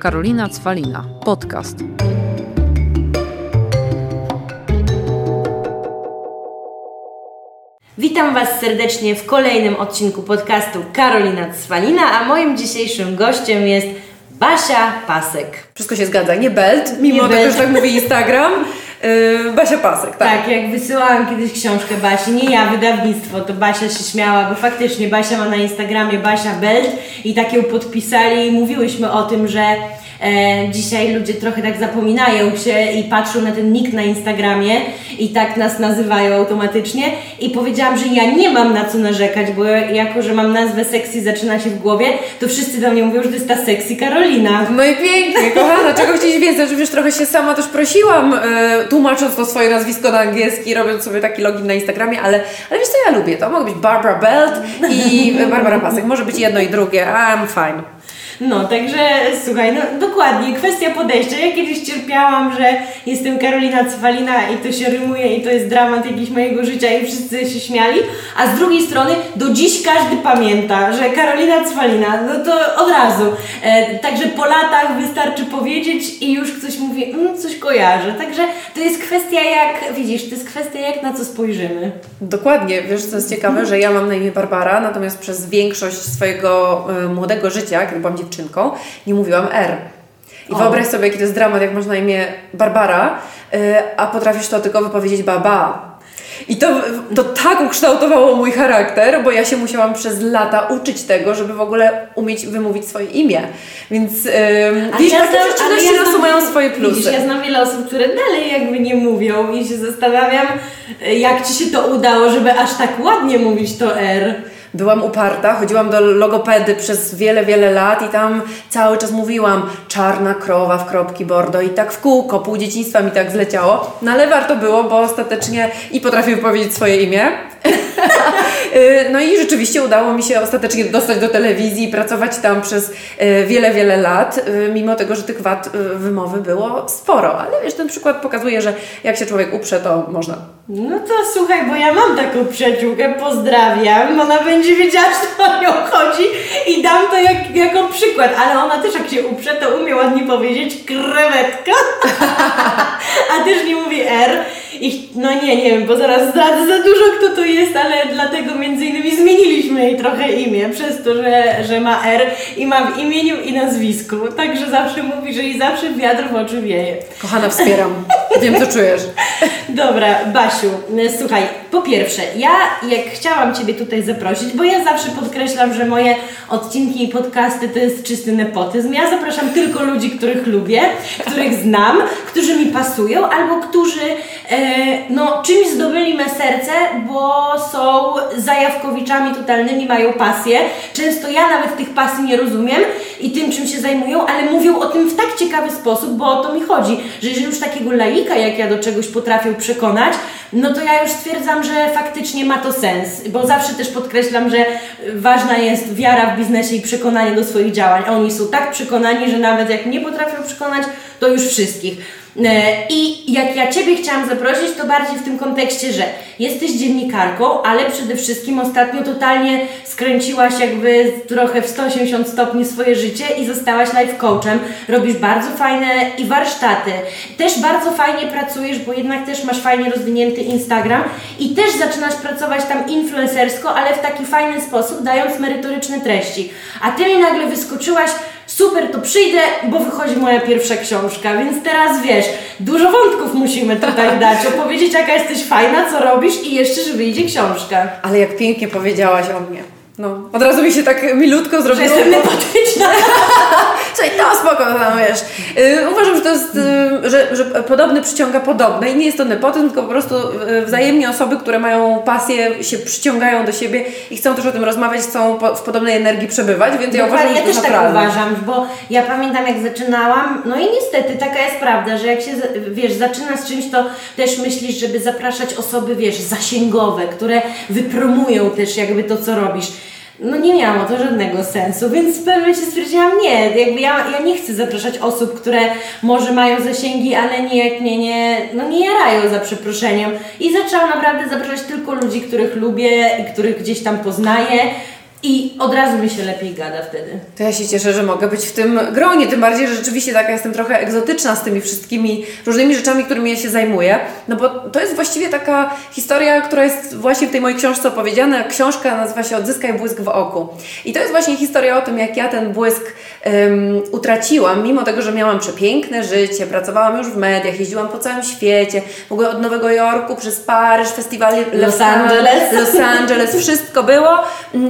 Karolina Cwalina. Podcast. Witam Was serdecznie w kolejnym odcinku podcastu Karolina Cwalina, a moim dzisiejszym gościem jest Basia Pasek. Wszystko się zgadza, nie belt, mimo Nie tego, belt. że tak mówi Instagram. Yy, Basia Pasek, tak. Tak, jak wysyłałam kiedyś książkę Basi, nie ja, wydawnictwo, to Basia się śmiała, bo faktycznie Basia ma na Instagramie Basia Belt i tak ją podpisali i mówiłyśmy o tym, że e, dzisiaj ludzie trochę tak zapominają się i patrzą na ten nick na Instagramie i tak nas nazywają automatycznie i powiedziałam, że ja nie mam na co narzekać, bo jako, że mam nazwę sexy zaczyna się w głowie, to wszyscy do mnie mówią, że to jest ta sexy Karolina. No i pięknie, kochana, czego chcieć więcej, że wiesz, trochę się sama też prosiłam, yy, tłumacząc to swoje nazwisko na angielski, robiąc sobie taki login na Instagramie, ale, ale wiesz co, ja lubię to, mogę być Barbara Belt i Barbara Pasek, może być jedno i drugie, I'm fine. No, także słuchaj, no dokładnie, kwestia podejścia. Ja kiedyś cierpiałam, że jestem Karolina Cwalina i to się rymuje i to jest dramat jakiś mojego życia i wszyscy się śmiali, a z drugiej strony do dziś każdy pamięta, że Karolina Cwalina, no to od razu. E, także po latach wystarczy powiedzieć i już ktoś mówi, mm, coś kojarzy. Także to jest kwestia jak, widzisz, to jest kwestia jak na co spojrzymy. Dokładnie, wiesz co jest ciekawe, że ja mam na imię Barbara, natomiast przez większość swojego y, młodego życia, kiedy byłam dziewczynką, nie mówiłam R. I O. wyobraź sobie, jaki to jest dramat, jak masz na imię Barbara, y, a potrafisz to tylko wypowiedzieć baba. I to, to tak ukształtowało mój charakter, bo ja się musiałam przez lata uczyć tego, żeby w ogóle umieć wymówić swoje imię. Więc yy, wiesz, ja takie znam- rzeczy ale też ja losu znam- mają swoje plusy. Widzisz, ja znam wiele osób, które dalej jakby nie mówią i się zastanawiam, jak Ci się to udało, żeby aż tak ładnie mówić to R. Byłam uparta, chodziłam do logopedy przez wiele, wiele lat i tam cały czas mówiłam czarna krowa w kropki bordo i tak w kółko, pół dzieciństwa mi tak zleciało. No ale warto było, bo ostatecznie i potrafię powiedzieć swoje imię. Y, no i rzeczywiście udało mi się ostatecznie dostać do telewizji i pracować tam przez y, wiele, wiele lat, y, mimo tego, że tych wad wymowy było sporo. Ale wiesz, ten przykład pokazuje, że jak się człowiek uprze, to można. No to słuchaj, bo ja mam taką przyjaciółkę, pozdrawiam, ona będzie wiedziała, co o nią chodzi i dam to jak, jako przykład, ale ona też jak się uprze, to umie ładnie powiedzieć krewetka, a też nie mówi R i no nie, nie wiem, bo zaraz zdradzę za dużo kto to jest, ale dlatego między innymi zmieniliśmy jej trochę imię, przez to, że, że ma R i ma w imieniu i nazwisku, także zawsze mówi, że jej zawsze wiatr w oczy wieje. Kochana, wspieram. Wiem, co czujesz. Dobra, Basiu, słuchaj, po pierwsze, ja jak chciałam Ciebie tutaj zaprosić, bo ja zawsze podkreślam, że moje odcinki i podcasty to jest czysty nepotyzm. Ja zapraszam tylko ludzi, których lubię, których znam, którzy mi pasują, albo którzy e, no, czymś zdobyli me serce, bo są zajawkowiczami totalnymi, mają pasję. Często ja nawet tych pasji nie rozumiem i tym, czym się zajmują, ale mówią o tym w tak ciekawy sposób, bo o to mi chodzi, że jeżeli już takiego laika jak ja do czegoś potrafią przekonać, no to ja już stwierdzam, że faktycznie ma to sens, bo zawsze też podkreślam, że ważna jest wiara w biznesie i przekonanie do swoich działań. A Oni są tak przekonani, że nawet jak nie potrafią przekonać, to już wszystkich. E, I jak ja Ciebie chciałam zaprosić, to bardziej w tym kontekście, że jesteś dziennikarką, ale przede wszystkim ostatnio totalnie skręciłaś jakby trochę w 180 stopni swoje życie i zostałaś life coachem. Robisz bardzo fajne i warsztaty. Też bardzo fajnie pracujesz, bo jednak też masz fajnie rozwinięty Instagram i też zaczynasz pracować tam influencersko, ale w taki fajny sposób, dając merytoryczne treści. A Ty mi nagle wyskoczyłaś super, to przyjdę, bo wychodzi moja pierwsza książka, więc teraz wiesz, dużo wątków musimy tutaj dać, opowiedzieć jaka jesteś fajna, co robisz i jeszcze, że wyjdzie książka. Ale jak pięknie powiedziałaś o mnie. No, od razu mi się tak milutko Że zrobiło. jestem nepotyczna. Słuchaj, to spoko, no wiesz. Yy, uważam, że to jest, yy, że, że podobny przyciąga podobne i nie jest to nepotyzm, tylko po prostu yy, wzajemnie osoby, które mają pasję, się przyciągają do siebie i chcą też o tym rozmawiać, chcą w podobnej energii przebywać, więc ja uważam, że ja to też jest tak naturalne. uważam, bo ja pamiętam jak zaczynałam, no i niestety taka jest prawda, że jak się, wiesz, zaczyna z czymś, to też myślisz, żeby zapraszać osoby, wiesz, zasięgowe, które wypromują też jakby to, co robisz. No nie miało to żadnego sensu, więc w pewnym momencie stwierdziłam, nie, jakby ja, ja nie chcę zapraszać osób, które może mają zasięgi, ale nie, nie, nie, no nie jarają za przeproszeniem. I zaczęłam naprawdę zapraszać tylko ludzi, których lubię i których gdzieś tam poznaję. I od razu mi się lepiej gada wtedy. To ja się cieszę, że mogę być w tym gronie, tym bardziej, że rzeczywiście taka jestem trochę egzotyczna z tymi wszystkimi różnymi rzeczami, którymi ja się zajmuję. No bo to jest właściwie taka historia, która jest właśnie w tej mojej książce opowiedziana. Książka nazywa się Odzyskaj błysk w oku. I to jest właśnie historia o tym, jak ja ten błysk um, utraciłam, mimo tego, że miałam przepiękne życie, pracowałam już w mediach, jeździłam po całym świecie, w ogóle od Nowego Jorku przez Paryż, festiwal Los Angeles. Los Angeles, wszystko było.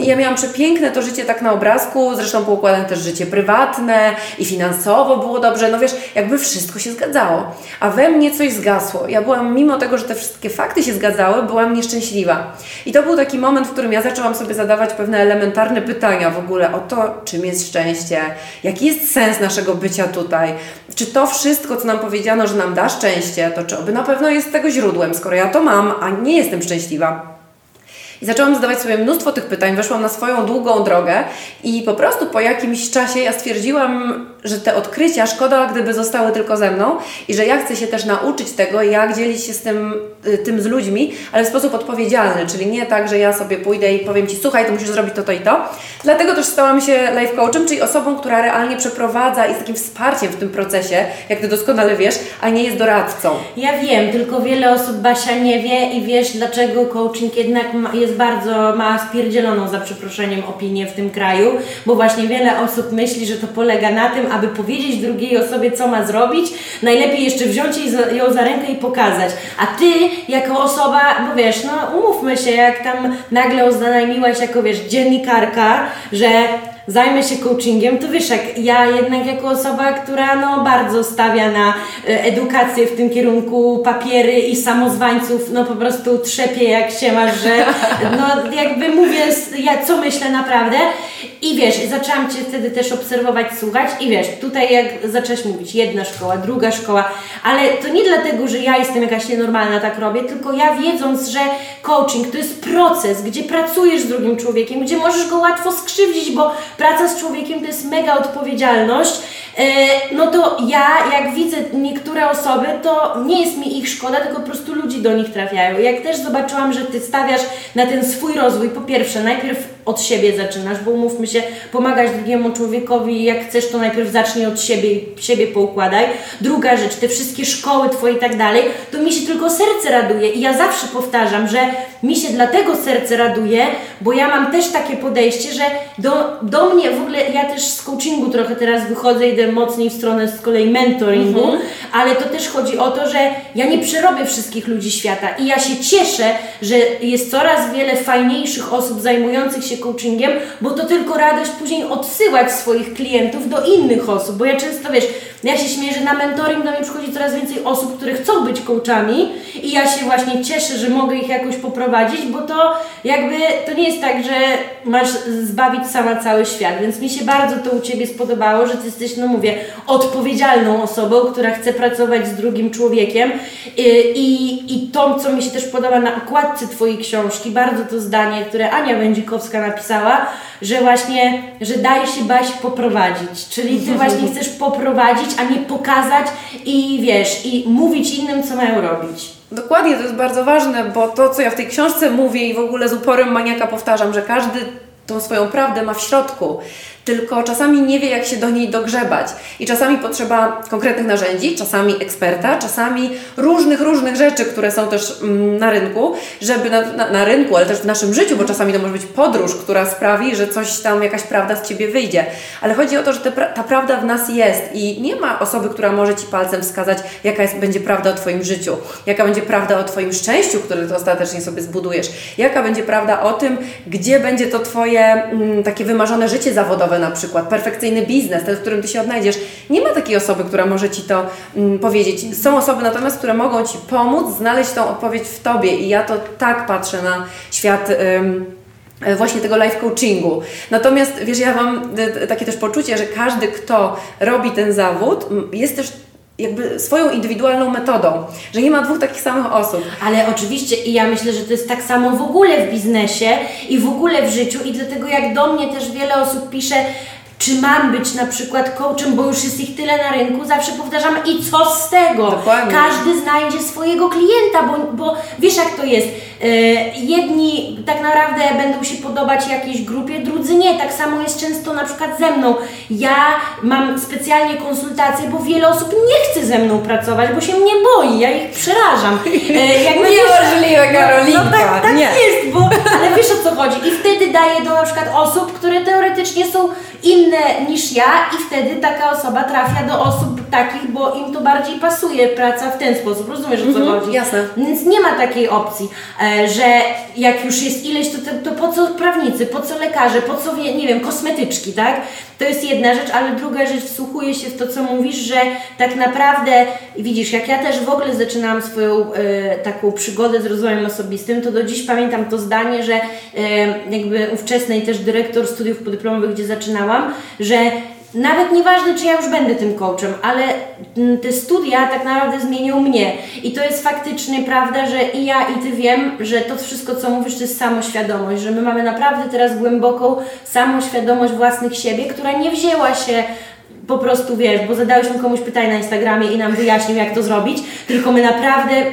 Ja miałam przepiękne to życie tak na obrazku, zresztą poukładane też życie prywatne i finansowo było dobrze, no wiesz, jakby wszystko się zgadzało. A we mnie coś zgasło. Ja byłam, mimo tego, że te wszystkie fakty się zgadzały, byłam nieszczęśliwa. I to był taki moment, w którym ja zaczęłam sobie zadawać pewne elementarne pytania w ogóle o to, czym jest szczęście, jaki jest sens naszego bycia tutaj, czy to wszystko, co nam powiedziano, że nam da szczęście, to czy oby na pewno jest tego źródłem, skoro ja to mam, a nie jestem szczęśliwa. I zaczęłam zadawać sobie mnóstwo tych pytań, weszłam na swoją długą drogę i po prostu po jakimś czasie ja stwierdziłam, że te odkrycia szkoda, gdyby zostały tylko ze mną i że ja chcę się też nauczyć tego, jak dzielić się z tym, y, tym z ludźmi, ale w sposób odpowiedzialny, czyli nie tak, że ja sobie pójdę i powiem Ci, słuchaj, to musisz zrobić to, to i to. Dlatego też stałam się life coachem, czyli osobą, która realnie przeprowadza i jest takim wsparciem w tym procesie, jak Ty doskonale wiesz, a nie jest doradcą. Ja wiem, tylko wiele osób Basia nie wie i wiesz, dlaczego coaching jednak jest bardzo, ma spierdzieloną za przeproszeniem opinię w tym kraju, bo właśnie wiele osób myśli, że to polega na tym, aby powiedzieć drugiej osobie, co ma zrobić, najlepiej jeszcze wziąć ją za rękę i pokazać. A ty, jako osoba, bo wiesz, no umówmy się, jak tam nagle oznajmiłaś jako, wiesz, dziennikarka, że zajmę się coachingiem, to wiesz, jak ja jednak jako osoba, która no bardzo stawia na e, edukację w tym kierunku, papiery i samozwańców, no po prostu trzepię jak się masz, że no jakby mówię, ja co myślę naprawdę. I wiesz, zaczęłam Cię wtedy też obserwować, słuchać i wiesz, tutaj jak zaczęłaś mówić, jedna szkoła, druga szkoła, ale to nie dlatego, że ja jestem jakaś nienormalna, tak robię, tylko ja wiedząc, że coaching to jest proces, gdzie pracujesz z drugim człowiekiem, gdzie możesz go łatwo skrzywdzić, bo praca z człowiekiem to jest mega odpowiedzialność, no to ja jak widzę niektóre osoby, to nie jest mi ich szkoda, tylko po prostu ludzi do nich trafiają. Jak też zobaczyłam, że Ty stawiasz na ten swój rozwój, po pierwsze, najpierw od siebie zaczynasz, bo umówmy się, pomagać drugiemu człowiekowi, jak chcesz, to najpierw zacznij od siebie, siebie poukładaj. Druga rzecz, te wszystkie szkoły Twoje i tak dalej, to mi się tylko serce raduje i ja zawsze powtarzam, że mi się dlatego serce raduje, bo ja mam też takie podejście, że do, do mnie w ogóle, ja też z coachingu trochę teraz wychodzę, idę mocniej w stronę z kolei mentoringu, mhm. ale to też chodzi o to, że ja nie przerobię wszystkich ludzi świata i ja się cieszę, że jest coraz wiele fajniejszych osób zajmujących się coachingiem, bo to tylko radość później odsyłać swoich klientów do innych osób, bo ja często, wiesz, ja się śmieję, że na mentoring do mnie przychodzi coraz więcej osób, które chcą być coachami i ja się właśnie cieszę, że mogę ich jakoś poprowadzić, bo to jakby, to nie jest tak, że masz zbawić sama cały świat, więc mi się bardzo to u Ciebie spodobało, że Ty jesteś, no mówię, odpowiedzialną osobą, która chce pracować z drugim człowiekiem i, i to, co mi się też podoba na okładce Twojej książki, bardzo to zdanie, które Ania Wędzikowska napisała, że właśnie, że daje się Basi poprowadzić, czyli Ty właśnie chcesz poprowadzić, a nie pokazać i wiesz, i mówić innym, co mają robić. Dokładnie, to jest bardzo ważne, bo to, co ja w tej książce mówię i w ogóle z uporem maniaka powtarzam, że każdy tą swoją prawdę ma w środku tylko czasami nie wie, jak się do niej dogrzebać. I czasami potrzeba konkretnych narzędzi, czasami eksperta, czasami różnych, różnych rzeczy, które są też mm, na rynku, żeby na, na, na, rynku, ale też w naszym życiu, bo czasami to może być podróż, która sprawi, że coś tam, jakaś prawda z Ciebie wyjdzie. Ale chodzi o to, że te, ta prawda w nas jest i nie ma osoby, która może Ci palcem wskazać, jaka jest, będzie prawda o Twoim życiu, jaka będzie prawda o Twoim szczęściu, które Ty ostatecznie sobie zbudujesz, jaka będzie prawda o tym, gdzie będzie to Twoje mm, takie wymarzone życie zawodowe, na przykład, perfekcyjny biznes, ten, w którym Ty się odnajdziesz. Nie ma takiej osoby, która może Ci to mm, powiedzieć. Są osoby natomiast, które mogą Ci pomóc znaleźć tą odpowiedź w Tobie i ja to tak patrzę na świat właśnie tego life coachingu. Natomiast wiesz, ja mam takie też poczucie, że każdy, kto robi ten zawód, jest też jakby swoją indywidualną metodą, że nie ma dwóch takich samych osób. Ale oczywiście i ja myślę, że to jest tak samo w ogóle w biznesie i w ogóle w życiu i dlatego jak do mnie też wiele osób pisze, czy mam być na przykład coachem, bo już jest ich tyle na rynku, zawsze powtarzam i co z tego? Dokładnie. Każdy znajdzie swojego klienta, bo, bo wiesz jak to jest. E, jedni tak naprawdę będą się podobać jakiejś grupie, drudzy nie. Tak samo jest często na przykład ze mną. Ja mam specjalnie konsultacje, bo wiele osób nie chce ze mną pracować, bo się mnie boi, ja ich przerażam. E, jakby Niemożliwe, Karolinka. no tak, tak Nie. jest, bo, ale wiesz o co chodzi. I wtedy daję do na przykład osób, które teoretycznie są inne niż ja i wtedy taka osoba trafia do osób takich, bo im to bardziej pasuje praca w ten sposób. Rozumiesz o co Mhm, chodzi? jasne. Więc nie ma takiej opcji, e, że jak już jest ileś, to, to, to po co prawnicy, po co lekarze, po co, nie wiem, kosmetyczki, tak? To jest jedna rzecz, ale druga rzecz, wsłuchuję się w to, co mówisz, że tak naprawdę, widzisz, jak ja też w ogóle zaczynałam swoją e, taką przygodę z rozwojem osobistym, to do dziś pamiętam to zdanie, że e, jakby ówczesnej też dyrektor studiów podyplomowych, gdzie zaczynałam, że nawet nieważne, czy ja już będę tym coachem, ale mm, te studia tak naprawdę zmienią mnie. I to jest faktycznie prawda, że i ja, i ty wiem, że to wszystko, co mówisz, to jest samoświadomość, że my mamy naprawdę teraz głęboką samoświadomość własnych siebie, która nie wzięła się po prostu, wiesz, bo zadałyśmy komuś pytanie na Instagramie i nam wyjaśnił, jak to zrobić, tylko my naprawdę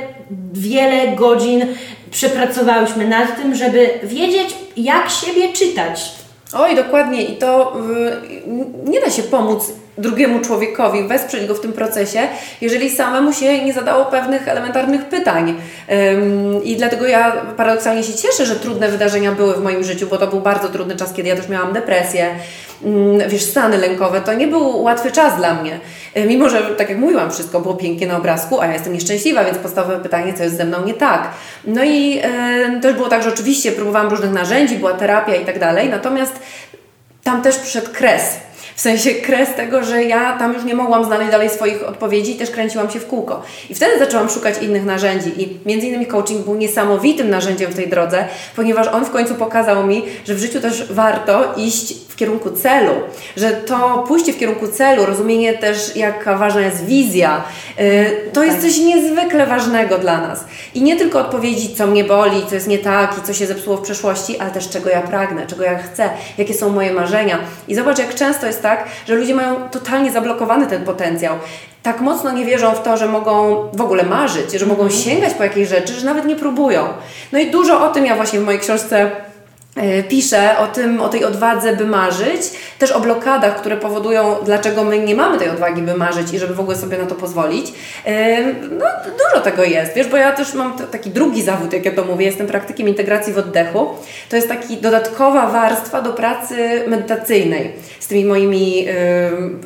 wiele godzin przepracowałyśmy nad tym, żeby wiedzieć, jak siebie czytać. Oj, dokładnie. I to y, nie da się pomóc drugiemu człowiekowi, wesprzeć go w tym procesie, jeżeli samemu się nie zadało pewnych elementarnych pytań. Ym, I dlatego ja paradoksalnie się cieszę, że trudne wydarzenia były w moim życiu, bo to był bardzo trudny czas, kiedy ja też miałam depresję, wiesz, stany lękowe. To nie był łatwy czas dla mnie. Y, Mimo, że tak jak mówiłam, wszystko było pięknie na obrazku, a ja jestem nieszczęśliwa, więc podstawowe pytanie, co jest ze mną nie tak. No i y, też było tak, że oczywiście próbowałam różnych narzędzi, była terapia i tak dalej, natomiast tam też przyszedł kres. W sensie kres tego, że ja tam już nie mogłam znaleźć dalej swoich odpowiedzi i też kręciłam się w kółko. I wtedy zaczęłam szukać innych narzędzi i między innymi coaching był niesamowitym narzędziem w tej drodze, ponieważ on w końcu pokazał mi, że w życiu też warto iść w kierunku celu, że to pójście w kierunku celu, rozumienie też jaka ważna jest wizja, yy, to jest coś niezwykle ważnego dla nas. I nie tylko odpowiedzi, co mnie boli, co jest nie tak i co się zepsuło w przeszłości, ale też czego ja pragnę, czego ja chcę, jakie są moje marzenia. I zobacz, jak często jest tak, że ludzie mają totalnie zablokowany ten potencjał. Tak mocno nie wierzą w to, że mogą w ogóle marzyć, że mogą sięgać po jakieś rzeczy, że nawet nie próbują. No i dużo o tym ja właśnie w mojej książce e, piszę o tym, o tej odwadze, by marzyć, też o blokadach, które powodują, dlaczego my nie mamy tej odwagi, by marzyć i żeby w ogóle sobie na to pozwolić. E, No, dużo tego jest, wiesz, bo ja też mam taki drugi zawód, jak ja to mówię, jestem praktykiem integracji w oddechu. To jest taki dodatkowa warstwa do pracy medytacyjnej z tymi moimi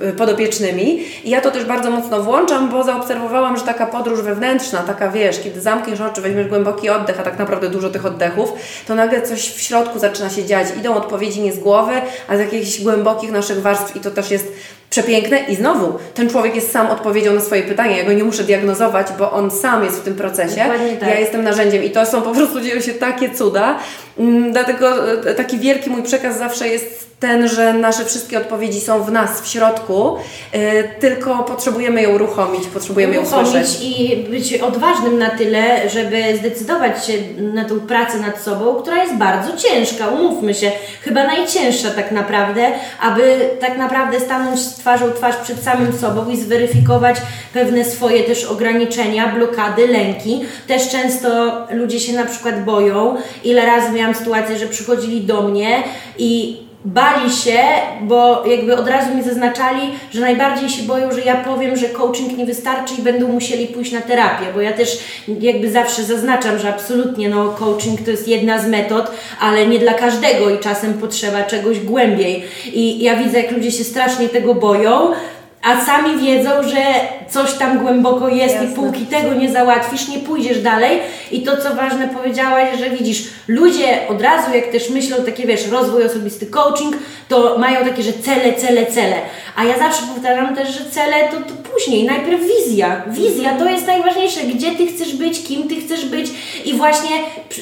y, podopiecznymi. I ja to też bardzo mocno włączam, bo zaobserwowałam, że taka podróż wewnętrzna, taka wiesz, kiedy zamkniesz oczy, weźmiesz głęboki oddech, a tak naprawdę dużo tych oddechów, to nagle coś w środku zaczyna się dziać. Idą odpowiedzi nie z głowy, a z jakichś głębokich naszych warstw i to też jest przepiękne. I znowu, ten człowiek jest sam odpowiedzią na swoje pytania. Ja go nie muszę diagnozować, bo on sam jest w tym procesie. Tak. Ja jestem narzędziem i to są po prostu dzieją się takie cuda. Mm, Dlatego e, taki wielki mój przekaz zawsze jest ten, że nasze wszystkie odpowiedzi są w nas, w środku, e, tylko potrzebujemy ją uruchomić, potrzebujemy ją uruchomić usłyszeć. i być odważnym na tyle, żeby zdecydować się na tą pracę nad sobą, która jest bardzo ciężka, umówmy się, chyba najcięższa tak naprawdę, aby tak naprawdę stanąć twarzą twarz przed samym sobą i zweryfikować pewne swoje też ograniczenia, blokady, lęki. Też często ludzie się na przykład boją. Ile razy miałam sytuację, że przychodzili do mnie i bali się, bo jakby od razu mi zaznaczali, że najbardziej się boją, że ja powiem, że coaching nie wystarczy i będą musieli pójść na terapię, bo ja też jakby zawsze zaznaczam, że absolutnie no coaching to jest jedna z metod, ale nie dla każdego i czasem potrzeba czegoś głębiej. I ja widzę, jak ludzie się strasznie tego boją, a sami wiedzą, że coś tam głęboko jest Jasne. i póki tego nie załatwisz, nie pójdziesz dalej. I to, co ważne powiedziałaś, że widzisz, ludzie od razu, jak też myślą takie, wiesz, rozwój osobisty, coaching, to mają takie, że cele, cele, cele. A ja zawsze powtarzam też, że cele to, to później, najpierw wizja. Wizja to jest najważniejsze, gdzie ty chcesz być, kim ty chcesz być i właśnie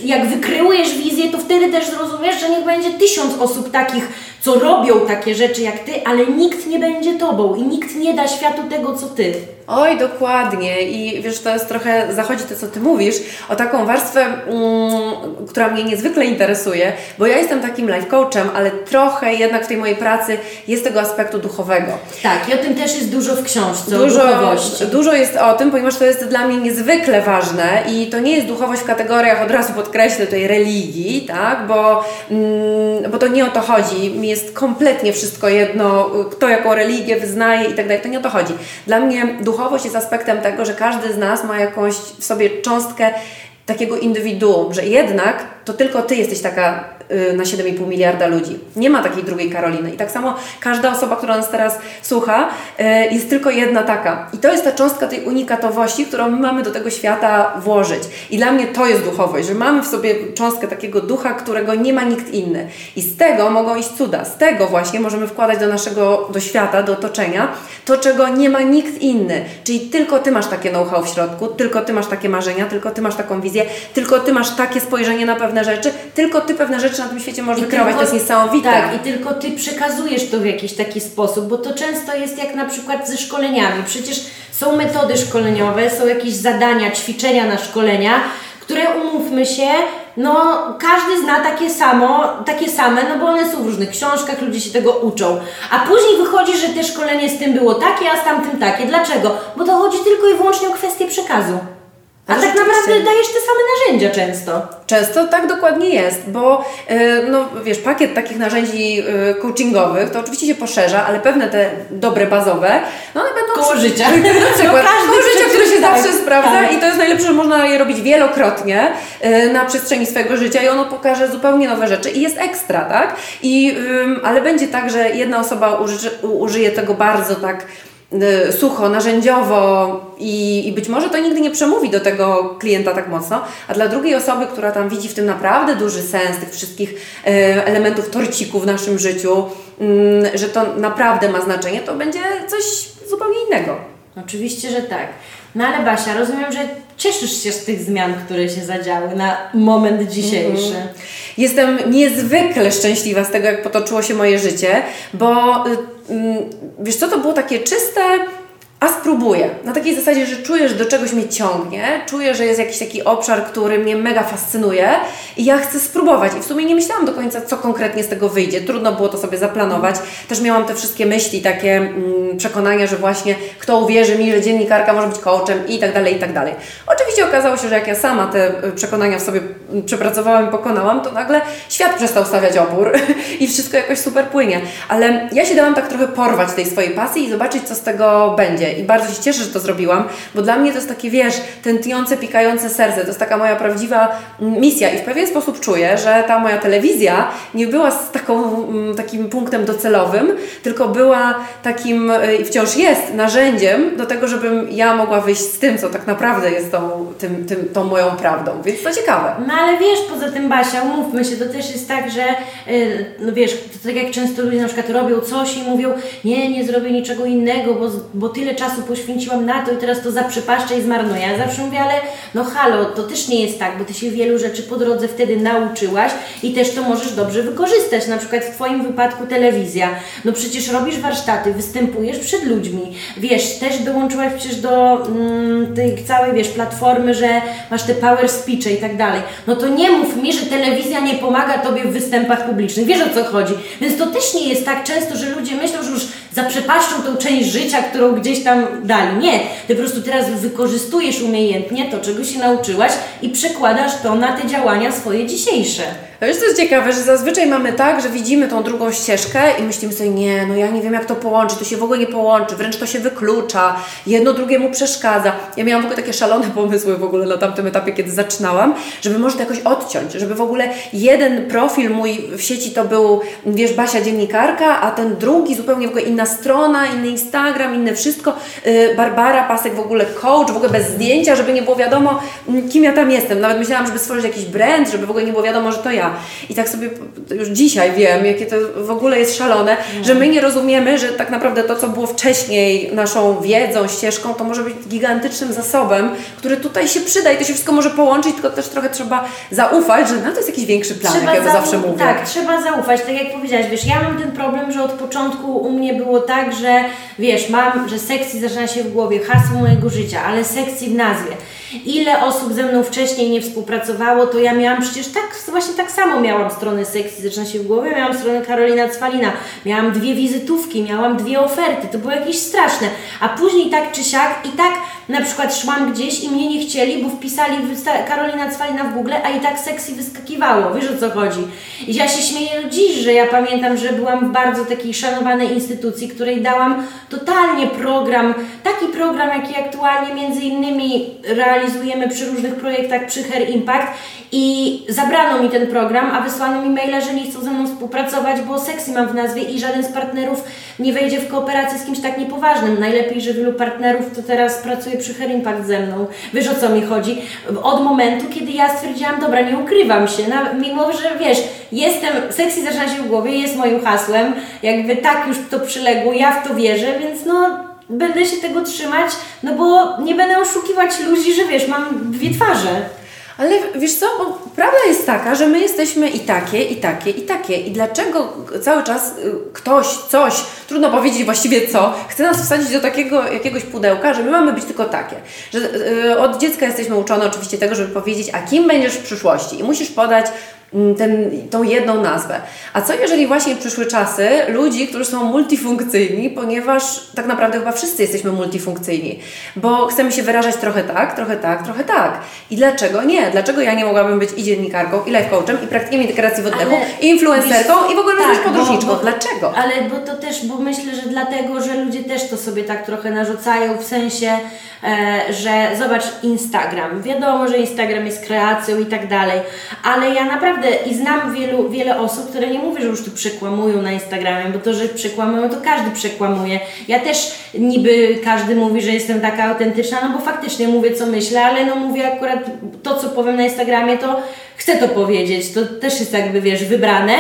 jak wykreujesz wizję, to wtedy też zrozumiesz, że niech będzie tysiąc osób takich co robią takie rzeczy jak ty, ale nikt nie będzie tobą i nikt nie da światu tego, co ty. Oj, dokładnie. I wiesz, to jest trochę, zachodzi to, co Ty mówisz, o taką warstwę, mm, która mnie niezwykle interesuje, bo ja jestem takim life coachem, ale trochę jednak w tej mojej pracy jest tego aspektu duchowego. Tak, i o tym też jest dużo w książce, Dużo, dużo jest o tym, ponieważ to jest dla mnie niezwykle ważne i to nie jest duchowość w kategoriach, od razu podkreślę tutaj religii, tak, bo, mm, bo to nie o to chodzi. Mi jest kompletnie wszystko jedno, kto jaką religię wyznaje i tak dalej, to nie o to chodzi. Dla mnie duchowość jest aspektem tego, że każdy z nas ma jakąś w sobie cząstkę takiego indywiduum, że jednak to tylko Ty jesteś taka na 7,5 miliarda ludzi. Nie ma takiej drugiej Karoliny. I tak samo każda osoba, która nas teraz słucha, y, jest tylko jedna taka. I to jest ta cząstka tej unikatowości, którą my mamy do tego świata włożyć. I dla mnie to jest duchowość, że mamy w sobie cząstkę takiego ducha, którego nie ma nikt inny. I z tego mogą iść cuda. Z tego właśnie możemy wkładać do naszego, do świata, do otoczenia, to czego nie ma nikt inny. Czyli tylko Ty masz takie know-how w środku, tylko Ty masz takie marzenia, tylko Ty masz taką wizję, tylko Ty masz takie spojrzenie na pewne rzeczy, tylko Ty pewne rzeczy na tym świecie możesz wykreować. To jest niesamowite. Tak, i tylko Ty przekazujesz to w jakiś taki sposób, bo to często jest jak na przykład ze szkoleniami. Przecież są metody szkoleniowe, są jakieś zadania, ćwiczenia na szkolenia, które umówmy się, no każdy zna takie samo, takie same, no bo one są w różnych książkach, ludzie się tego uczą. A później wychodzi, że te szkolenie z tym było takie, a z tamtym takie. Dlaczego? Bo to chodzi tylko i wyłącznie o kwestię przekazu. A tak naprawdę dajesz te same narzędzia często. Często tak dokładnie jest, bo e, no, wiesz, pakiet takich narzędzi e, coachingowych to oczywiście się poszerza, ale pewne te dobre, bazowe, no one będą Koło życia. Na przykład No koło życia, które się tak, zawsze sprawdza tak. i to jest najlepsze, że można je robić wielokrotnie e, na przestrzeni swojego życia i ono pokaże zupełnie nowe rzeczy i jest ekstra, tak? I, ale będzie tak, że jedna osoba uży, użyje tego bardzo tak y, sucho, narzędziowo i, i być może to nigdy nie przemówi do tego klienta tak mocno, a dla drugiej osoby, która tam widzi w tym naprawdę duży sens tych wszystkich e, elementów torciku w naszym życiu, mm, że to naprawdę ma znaczenie, to będzie coś zupełnie innego. Oczywiście, że tak. No ale Basia, rozumiem, że cieszysz się z tych zmian, które się zadziały na moment dzisiejszy. Jestem niezwykle szczęśliwa z tego, jak potoczyło się moje życie, bo y, wiesz co, to było takie czyste, a spróbuję. Na takiej zasadzie, że czuję, że do czegoś mnie ciągnie, czuję, że jest jakiś taki obszar, który mnie mega fascynuje i ja chcę spróbować. I w sumie nie myślałam do końca, co konkretnie z tego wyjdzie. Trudno było to sobie zaplanować. Też miałam te wszystkie myśli, takie mm, przekonania, że właśnie kto uwierzy mi, że dziennikarka może być coachem i tak dalej, i tak dalej. Oczywiście okazało się, że jak ja sama te y, przekonania w sobie przepracowałam i pokonałam, to nagle świat przestał stawiać opór i wszystko jakoś super płynie. Ale ja się dałam tak trochę porwać tej swojej pasji i zobaczyć, co z tego będzie. I bardzo się cieszę, że to zrobiłam, bo dla mnie to jest takie, wiesz, tętniące, pikające serce. To jest taka moja prawdziwa mm, misja i w pewien sposób czuję, że ta moja telewizja nie była z taką, mm, takim punktem docelowym, tylko była takim y, i wciąż jest narzędziem do tego, żebym ja mogła wyjść z tym, co tak naprawdę jest tą, tym, tym, tą moją prawdą. Więc to ciekawe. No ale wiesz, poza tym Basia, umówmy się, to też jest tak, że y, no wiesz, to tak jak często ludzie na przykład robią coś i mówią, nie, nie zrobię niczego innego, bo, bo tyle czasu poświęciłam na to i teraz to zaprzepaszczę i zmarnuję. Ja zawsze mówię, ale no halo, to też nie jest tak, bo Ty się wielu rzeczy po drodze wtedy nauczyłaś i też to możesz dobrze wykorzystać. Na przykład w Twoim wypadku telewizja. No przecież robisz warsztaty, występujesz przed ludźmi. Wiesz, też dołączyłaś przecież do mm, tej całej, wiesz, platformy, że masz te power speeche i tak dalej. No to nie mów mi, że telewizja nie pomaga Tobie w występach publicznych. Wiesz o co chodzi. Więc to też nie jest tak często, że ludzie myślą, że już zaprzepaszczą tą część życia, którą gdzieś tam dali. Nie. Ty po prostu teraz wykorzystujesz umiejętnie to, czego się nauczyłaś i przekładasz to na te działania swoje dzisiejsze. A wiesz, co jest ciekawe, że zazwyczaj mamy tak, że widzimy tą drugą ścieżkę i myślimy sobie, nie, no ja nie wiem jak to połączyć, to się w ogóle nie połączy, wręcz to się wyklucza, jedno drugiemu przeszkadza. Ja miałam w ogóle takie szalone pomysły w ogóle na tamtym etapie, kiedy zaczynałam, żeby może to jakoś odciąć, żeby w ogóle jeden profil mój w sieci to był, wiesz, Basia dziennikarka, a ten drugi zupełnie w ogóle inna strona, inny Instagram, inne wszystko, yy, Barbara Pasek w ogóle coach, w ogóle bez zdjęcia, żeby nie było wiadomo, mm, kim ja tam jestem. Nawet myślałam, żeby stworzyć jakiś brand, żeby w ogóle nie było wiadomo, że to ja. Ja. I tak sobie już dzisiaj wiem, jakie to w ogóle jest szalone, że my nie rozumiemy, że tak naprawdę to, co było wcześniej naszą wiedzą, ścieżką, to może być gigantycznym zasobem, który tutaj się przyda i to się wszystko może połączyć, tylko też trochę trzeba zaufać, że no to jest jakiś większy plan, jak ja to zawsze mówię. Tak, trzeba zaufać, tak jak powiedziałaś, wiesz, ja mam ten problem, że od początku u mnie było tak, że wiesz, mam, że sekcji zaczyna się w głowie, hasło mojego życia, ale sekcji w nazwie. Ile osób ze mną wcześniej nie współpracowało, to ja miałam przecież tak, właśnie tak samo miałam stronę się w głowie, miałam stronę Karolina Cwalina, miałam dwie wizytówki, miałam dwie oferty, to było jakieś straszne. A później tak czy siak i tak na przykład szłam gdzieś i mnie nie chcieli, bo wpisali Karolina Cwalina w Google, a i tak sekcji wyskakiwało, wiesz o co chodzi. I ja się śmieję dziś, że ja pamiętam, że byłam w bardzo takiej szanowanej instytucji, której dałam totalnie program, taki program, jaki aktualnie między innymi realizujemy przy różnych projektach przy Hair Impact i zabrano mi ten program, a wysłano mi maila, że nie chcą ze mną współpracować, bo seksy mam w nazwie i żaden z partnerów nie wejdzie w kooperację z kimś tak niepoważnym. Najlepiej, że wielu partnerów to teraz pracuje przy Hair Impact ze mną. Wiesz o co mi chodzi? Od momentu, kiedy ja stwierdziłam, dobra, nie ukrywam się, mimo że wiesz, jestem, seksy zaczyna się w głowie, jest moim hasłem, jakby tak już to przyległo, ja w to wierzę, więc no będę się tego trzymać, no bo nie będę oszukiwać ludzi, że wiesz, mam dwie twarze. Ale wiesz co, bo prawda jest taka, że my jesteśmy i takie, i takie, i takie. I dlaczego cały czas y, ktoś, coś, trudno powiedzieć właściwie co, chce nas wsadzić do takiego jakiegoś pudełka, że my mamy być tylko takie. Że y, od dziecka jesteśmy uczone oczywiście tego, żeby powiedzieć, a kim będziesz w przyszłości. I musisz podać ten, tą jedną nazwę. A co jeżeli właśnie przyszły czasy ludzi, którzy są multifunkcyjni, ponieważ tak naprawdę chyba wszyscy jesteśmy multifunkcyjni, bo chcemy się wyrażać trochę tak, trochę tak, trochę tak. I dlaczego nie? Dlaczego ja nie mogłabym być i dziennikarką, i life coachem, i praktykiem integracji w oddechu, ale, i influencerką, wiesz, i w ogóle tak, również podróżniczką? Bo, bo, dlaczego? Ale bo to też, bo myślę, że dlatego, że ludzie też to sobie tak trochę narzucają, w sensie, e, że zobacz Instagram. Wiadomo, że Instagram jest kreacją i tak dalej, ale ja naprawdę naprawdę i znam wielu, wiele osób, które nie mówią, że już tu przekłamują na Instagramie, bo to, że przekłamują, to każdy przekłamuje. Ja też niby każdy mówi, że jestem taka autentyczna, no bo faktycznie mówię, co myślę, ale no mówię akurat to, co powiem na Instagramie, to chcę to powiedzieć, to też jest jakby, wiesz, wybrane,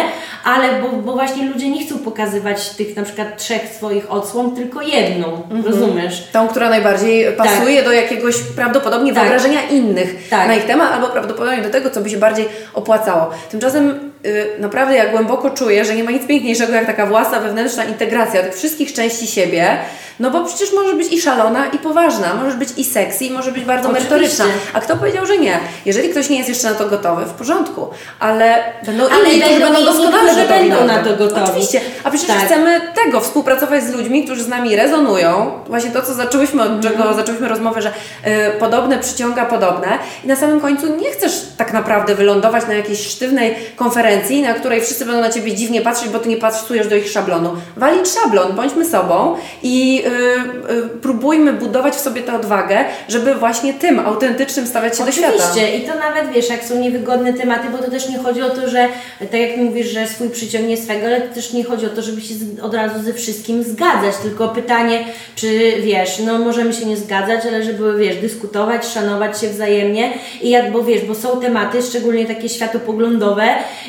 ale bo, bo właśnie ludzie nie chcą pokazywać tych na przykład trzech swoich odsłon, tylko jedną, mhm. rozumiesz? Tą, która najbardziej pasuje tak. do jakiegoś prawdopodobnie tak. wyobrażenia innych tak. na ich temat, albo prawdopodobnie do tego, co by się bardziej opłacało. Tymczasem naprawdę ja głęboko czuję, że nie ma nic piękniejszego jak taka własna wewnętrzna integracja tych wszystkich części siebie, no bo przecież możesz być i szalona, i poważna, możesz być i sexy, i może być bardzo Oczywiście. merytoryczna. A kto powiedział, że nie? Jeżeli ktoś nie jest jeszcze na to gotowy, w porządku, ale będą ale inni, którzy będą doskonale gotowi będą na to gotowi. Oczywiście. A przecież tak. chcemy tego, współpracować z ludźmi, którzy z nami rezonują. Właśnie to, co zaczęłyśmy, od czego mm. zaczęłyśmy rozmowę, że y, podobne przyciąga podobne i na samym końcu nie chcesz tak naprawdę wylądować na jakiejś sztywnej konferencji, na której wszyscy będą na Ciebie dziwnie patrzeć, bo Ty nie pasujesz do ich szablonu. Walić szablon, bądźmy sobą i Y, y, próbujmy budować w sobie tę odwagę, żeby właśnie tym autentycznym stawiać się Oczywiście. do świata. Oczywiście i to nawet wiesz, jak są niewygodne tematy, bo to też nie chodzi o to, że tak jak mówisz, że swój przyciągnie swego, ale też nie chodzi o to, żeby się od razu ze wszystkim zgadzać, tylko pytanie, czy wiesz, no możemy się nie zgadzać, ale żeby wiesz, dyskutować, szanować się wzajemnie i jak, bo wiesz, bo są tematy, szczególnie takie światopoglądowe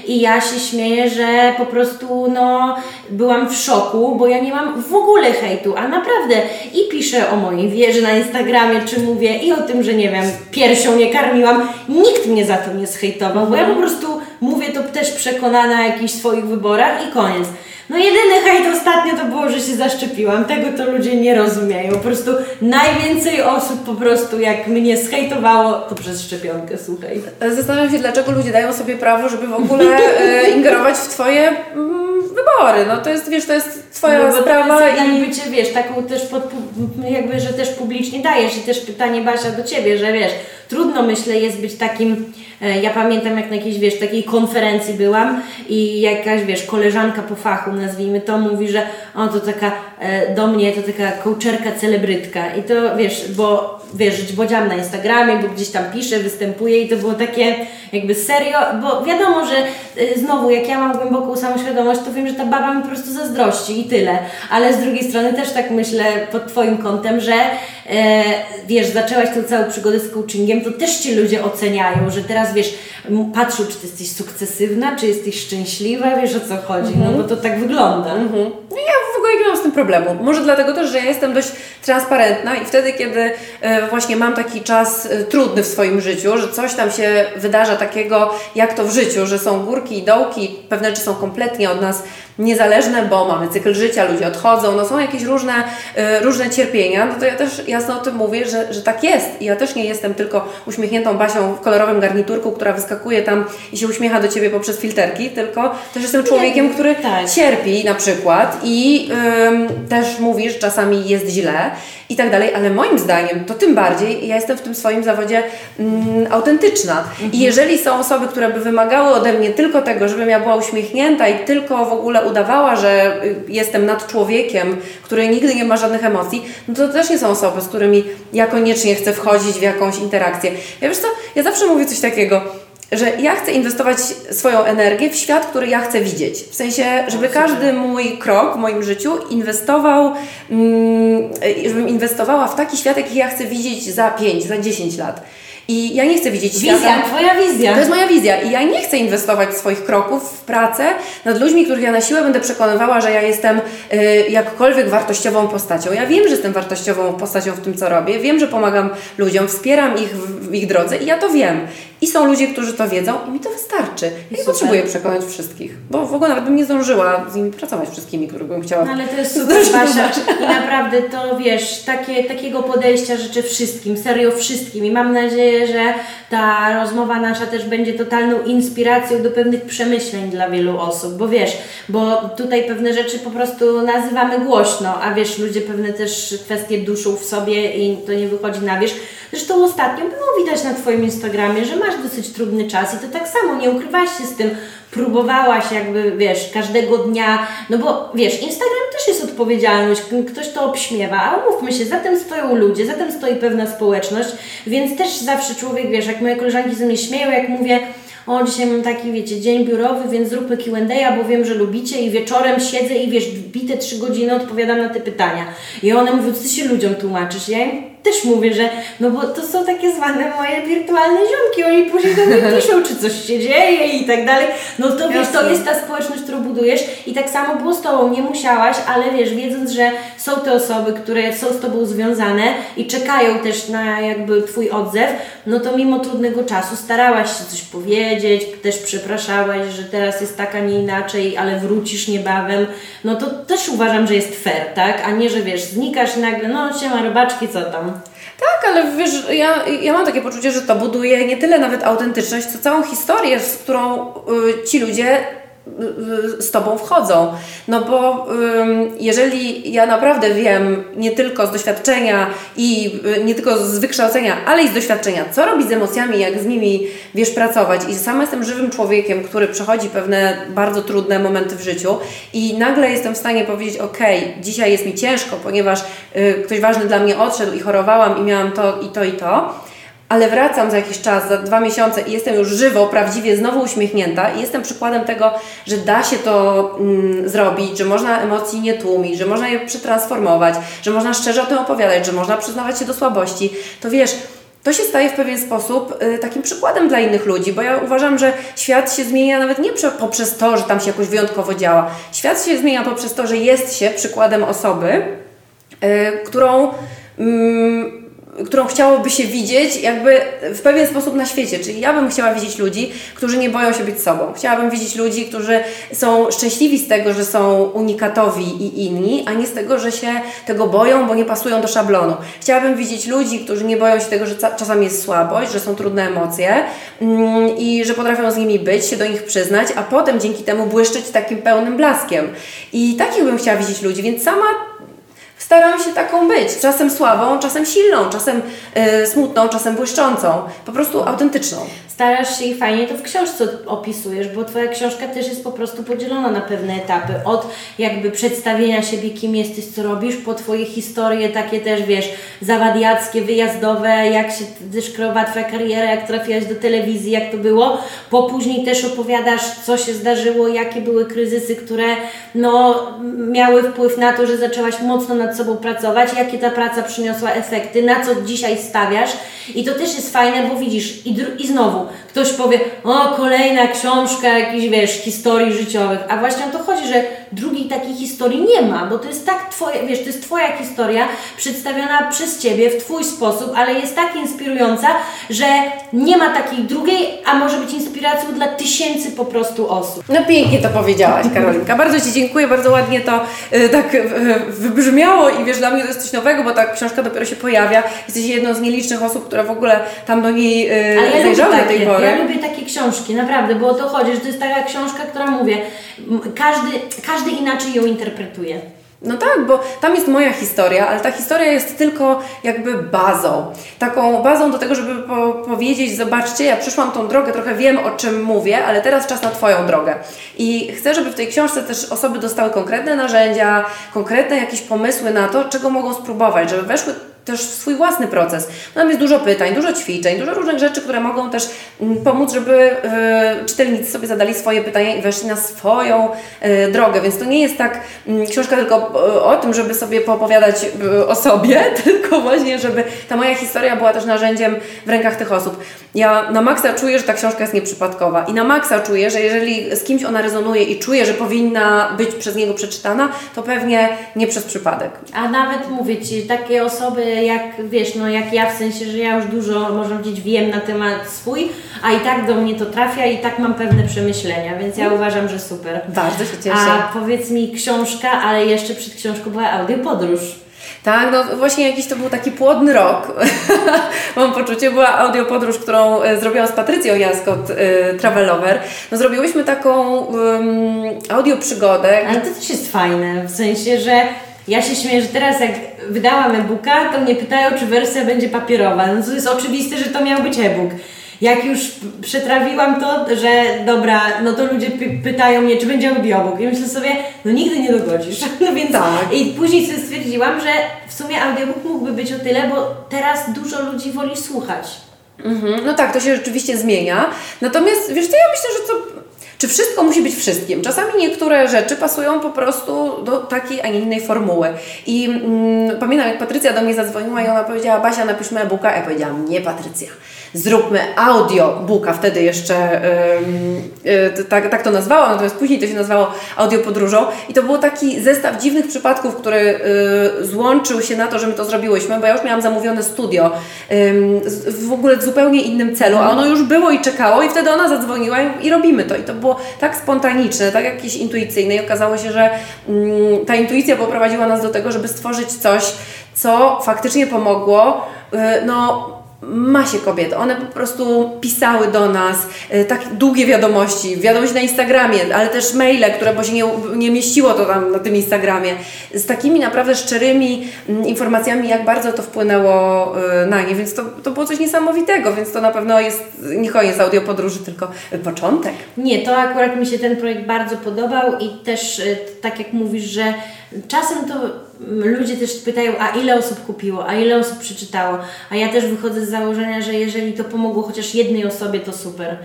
i ja się śmieję, że po prostu no byłam w szoku, bo ja nie mam w ogóle hejtu, a naprawdę i piszę o mojej wierze na Instagramie, czy mówię i o tym, że nie wiem, piersią nie karmiłam. Nikt mnie za to nie zhejtował, bo ja po prostu mówię to też przekonana na jakichś swoich wyborach i koniec. No jedyny hejt ostatnio to było, że się zaszczepiłam. Tego to ludzie nie rozumieją. Po prostu najwięcej osób po prostu jak mnie zhejtowało, to przez szczepionkę, słuchaj. Zastanawiam się, dlaczego ludzie dają sobie prawo, żeby w ogóle e, ingerować w Twoje mm, wybory. No to jest, wiesz, to jest Twoja no, sprawa. To jest i bycie, wiesz, taką też pod, jakby, że też publicznie dajesz i też pytanie Basia do Ciebie, że wiesz, trudno myślę jest być takim E, ja pamiętam, jak na jakiejś, wiesz, takiej konferencji byłam i jakaś, wiesz, koleżanka po fachu, nazwijmy to, mówi, że o, to taka, e, do mnie to taka kołczerka celebrytka. I to, wiesz, bo, wiesz, bodziam na Instagramie, bo gdzieś tam piszę, występuję i to było takie jakby serio, bo wiadomo, że e, znowu, jak ja mam głęboką samoświadomość, to wiem, że ta baba mi po prostu zazdrości i tyle. Ale z drugiej strony też tak myślę pod Twoim kątem, że wiesz, zaczęłaś tę całą przygodę z coachingiem, to też Ci ludzie oceniają, że teraz wiesz, patrzą, czy Ty jesteś sukcesywna, czy jesteś szczęśliwa, wiesz o co chodzi, no bo to tak wygląda. No ja w ogóle nie mam z tym problemu. Może dlatego też, że ja jestem dość transparentna i wtedy, kiedy e, właśnie mam taki czas e, trudny w swoim życiu, że coś tam się wydarza takiego, jak to w życiu, że są górki i dołki, pewne rzeczy są kompletnie od nas niezależne, bo mamy cykl życia, ludzie odchodzą, no są jakieś różne, e, różne cierpienia, no to ja też jasno o tym mówię, że, że tak jest. I ja też nie jestem tylko uśmiechniętą Basią w kolorowym garniturku, która wyskakuje tam i się uśmiecha do Ciebie poprzez filterki, tylko też jestem człowiekiem, który tak. cierpi na przykład i ym, też mówi, że czasami jest źle i tak dalej, ale moim zdaniem to tym bardziej ja jestem w tym swoim zawodzie mm, autentyczna. I jeżeli są osoby, które by wymagały ode mnie tylko tego, żebym ja była uśmiechnięta i tylko w ogóle udawała, że y, jestem nad człowiekiem, który nigdy nie ma żadnych emocji, no to też nie są osoby, z którymi ja koniecznie chcę wchodzić w jakąś interakcję. Ja wiesz co, ja zawsze mówię coś takiego, że ja chcę inwestować swoją energię w świat, który ja chcę widzieć. W sensie, żeby każdy mój krok w moim życiu inwestował, mm, żebym inwestowała w taki świat, jaki ja chcę widzieć za 5, za 10 lat. I ja nie chcę widzieć Wizja, świata. Twoja wizja. To jest moja wizja i ja nie chcę inwestować swoich kroków w pracę nad ludźmi, których ja na siłę będę przekonywała, że ja jestem y, jakkolwiek wartościową postacią. Ja wiem, że jestem wartościową postacią w tym, co robię, wiem, że pomagam ludziom, wspieram ich w, w ich drodze i ja to wiem. I są ludzie, którzy to wiedzą i mi to wystarczy. Ja nie potrzebuję przekonać wszystkich, bo w ogóle nawet bym nie zdążyła z nimi pracować wszystkimi, których bym chciała. No ale to jest super, Basia. I naprawdę to, wiesz, takie, takiego podejścia życzę wszystkim, serio wszystkim. I mam nadzieję, że ta rozmowa nasza też będzie totalną inspiracją do pewnych przemyśleń dla wielu osób. Bo wiesz, bo tutaj pewne rzeczy po prostu nazywamy głośno, a wiesz, ludzie pewne też kwestie duszą w sobie i to nie wychodzi na wierzch. Zresztą ostatnio było widać na Twoim Instagramie, że masz dosyć trudny czas i to tak samo, nie ukrywałaś się z tym, próbowałaś jakby, wiesz, każdego dnia, no bo wiesz, Instagram też jest odpowiedzialność, ktoś to obśmiewa, a umówmy się, za tym stoją ludzie, za tym stoi pewna społeczność, więc też zawsze człowiek, wiesz, jak moje koleżanki ze mnie śmieją, jak mówię, o dzisiaj mam taki, wiecie, dzień biurowy, więc zróbmy Q&A, bo wiem, że lubicie i wieczorem siedzę i wiesz, bite trzy godziny odpowiadam na te pytania. I one mówią, co ty się ludziom tłumaczysz? Ja im też mówię, że no bo to są takie zwane moje wirtualne ziomki, oni później do mnie piszą, czy coś się dzieje i tak dalej. No to wiesz, to jest ta społeczność, którą budujesz i tak samo było z Tobą, nie musiałaś, ale wiesz, wiedząc, że są te osoby, które są z Tobą związane i czekają też na jakby Twój odzew, no to mimo trudnego czasu starałaś się coś powiedzieć, też przepraszałaś, że teraz jest tak, a nie inaczej, ale wrócisz niebawem, no to też uważam, że jest fair, tak? A nie, że wiesz, znikasz nagle, no siema robaczki, co tam? Tak, ale wiesz, ja, ja mam takie poczucie, że to buduje nie tyle nawet autentyczność, co całą historię, z którą y, ci ludzie z Tobą wchodzą. No bo jeżeli ja naprawdę wiem, nie tylko z doświadczenia i y, nie tylko z wykształcenia, ale i z doświadczenia, co robić z emocjami, jak z nimi, wiesz, pracować i sama jestem żywym człowiekiem, który przechodzi pewne bardzo trudne momenty w życiu i nagle jestem w stanie powiedzieć, ok, dzisiaj jest mi ciężko, ponieważ y, ktoś ważny dla mnie odszedł i chorowałam i miałam to i to i to, ale wracam za jakiś czas, za dwa miesiące i jestem już żywo, prawdziwie znowu uśmiechnięta i jestem przykładem tego, że da się to mm, zrobić, że można emocji nie tłumić, że można je przetransformować, że można szczerze o tym opowiadać, że można przyznawać się do słabości, to wiesz, to się staje w pewien sposób y, takim przykładem dla innych ludzi, bo ja uważam, że świat się zmienia nawet nie prze, poprzez to, że tam się jakoś wyjątkowo działa. Świat się zmienia poprzez to, że jest się przykładem osoby, y, którą, mm, którą chciałoby się widzieć jakby w pewien sposób na świecie. Czyli ja bym chciała widzieć ludzi, którzy nie boją się być sobą. Chciałabym widzieć ludzi, którzy są szczęśliwi z tego, że są unikatowi i inni, a nie z tego, że się tego boją, bo nie pasują do szablonu. Chciałabym widzieć ludzi, którzy nie boją się tego, że czasami jest słabość, że są trudne emocje mm, i że potrafią z nimi być, się do nich przyznać, a potem dzięki temu błyszczeć takim pełnym blaskiem. I takich bym chciała widzieć ludzi, więc sama Staram się taką być. Czasem słabą, czasem silną, czasem y, smutną, czasem błyszczącą. Po prostu autentyczną. Starasz się i fajnie to w książce opisujesz, bo Twoja książka też jest po prostu podzielona na pewne etapy. Od jakby przedstawienia siebie, kim jesteś, co robisz, po Twoje historie takie też, wiesz, zawadiackie, wyjazdowe, jak się też Twoja kariera, jak trafiłaś do telewizji, jak to było. Po później też opowiadasz, co się zdarzyło, jakie były kryzysy, które no, miały wpływ na to, że zaczęłaś mocno nad sobą pracować, jakie ta praca przyniosła efekty, na co dzisiaj stawiasz. I to też jest fajne, bo widzisz, i, i znowu, ktoś powie, o kolejna książka jakichś, wiesz, historii życiowych, a właśnie o to chodzi, że drugiej takiej historii nie ma, bo to jest tak twoje, wiesz, to jest Twoja historia przedstawiona przez Ciebie w Twój sposób, ale jest tak inspirująca, że nie ma takiej drugiej, a może być inspiracją dla tysięcy po prostu osób. No pięknie to powiedziałaś, Karolinka. Bardzo Ci dziękuję, bardzo ładnie to y, tak y, wybrzmiało i wiesz, dla mnie to jest coś nowego, bo ta książka dopiero się pojawia. Jesteś jedną z nielicznych osób, która w ogóle tam do niej y, Ale ja zajrzała do tej pory. ja lubię takie książki, naprawdę, bo o to chodzi, że to jest taka książka, która mówię, m, każdy, każdy inaczej ją interpretuje. No tak, bo tam jest moja historia, ale ta historia jest tylko jakby bazą. Taką bazą do tego, żeby po powiedzieć, zobaczcie, ja przyszłam tą drogę, trochę wiem o czym mówię, ale teraz czas na Twoją drogę. I chcę, żeby w tej książce też osoby dostały konkretne narzędzia, konkretne jakieś pomysły na to, czego mogą spróbować, żeby weszły też swój własny proces. Tam jest dużo pytań, dużo ćwiczeń, dużo różnych rzeczy, które mogą też mm, pomóc, żeby y, czytelnicy sobie zadali swoje pytania i weszli na swoją y, drogę. Więc to nie jest tak y, książka tylko y, o tym, żeby sobie poopowiadać o sobie, tylko właśnie, żeby ta moja historia była też narzędziem w rękach tych osób. Ja na maksa czuję, że ta książka jest nieprzypadkowa i na maksa czuję, że jeżeli z kimś ona rezonuje i czuję, że powinna być przez niego przeczytana, to pewnie nie przez przypadek. A nawet mówię Ci, takie osoby jak, wiesz, no jak ja, w sensie, że ja już dużo, można powiedzieć, wiem na temat swój, a i tak do mnie to trafia i tak mam pewne przemyślenia, więc ja uważam, że super. Bardzo się cieszę. A powiedz mi książka, ale jeszcze przed książką była audiopodróż. Tak, no właśnie jakiś to był taki płodny rok. Mam poczucie, była audiopodróż, którą e, zrobiłam z Patrycją Jaskot, e, Travelover. No zrobiłyśmy taką um, audioprzygodę. Ale to też jest fajne, w sensie, że ja się śmieję, że teraz jak wydałam e-booka, to mnie pytają, czy wersja będzie papierowa. No to jest oczywiste, że to miał być e-book. Jak już przetrawiłam to, że dobra, no to ludzie py pytają mnie, czy będzie audiobook. I myślę sobie, no nigdy nie dogodzisz. No więc Tak. i później sobie stwierdziłam, że w sumie audiobook mógłby być o tyle, bo teraz dużo ludzi woli słuchać. Mhm, no tak, to się rzeczywiście zmienia. Natomiast wiesz co, ja myślę, że to. Czy wszystko musi być wszystkim? Czasami niektóre rzeczy pasują po prostu do takiej, a nie innej formuły. I mm, pamiętam, jak Patrycja do mnie zadzwoniła i ona powiedziała, Basia, napiszmy e-booka. Ja powiedziałam, nie Patrycja, zróbmy audiobooka. Wtedy jeszcze ym, y, tak, tak to nazwałam, natomiast później to się nazywało audiopodróżą. I to był taki zestaw dziwnych przypadków, który y, złączył się na to, że my to zrobiłyśmy, bo ja już miałam zamówione studio w ogóle w zupełnie innym celu, a ono już było i czekało i wtedy ona zadzwoniła i, robimy to. I to było tak spontaniczne, tak jakieś intuicyjne i okazało się, że mm, ta intuicja poprowadziła nas do tego, żeby stworzyć coś, co faktycznie pomogło, y, no masie kobiet. One po prostu pisały do nas y, tak długie wiadomości, wiadomości na Instagramie, ale też maile, które bo się nie, nie mieściło to tam na tym Instagramie, z takimi naprawdę szczerymi mm, informacjami, jak bardzo to wpłynęło y, na nie, więc to, to było coś niesamowitego, więc to na pewno jest nie koniec audiopodróży, tylko y, początek. Nie, to akurat mi się ten projekt bardzo podobał i też y, tak jak mówisz, że czasem to ludzie też pytają, a ile osób kupiło, a ile osób przeczytało, a ja też wychodzę z założenia, że jeżeli to pomogło chociaż jednej osobie, to super.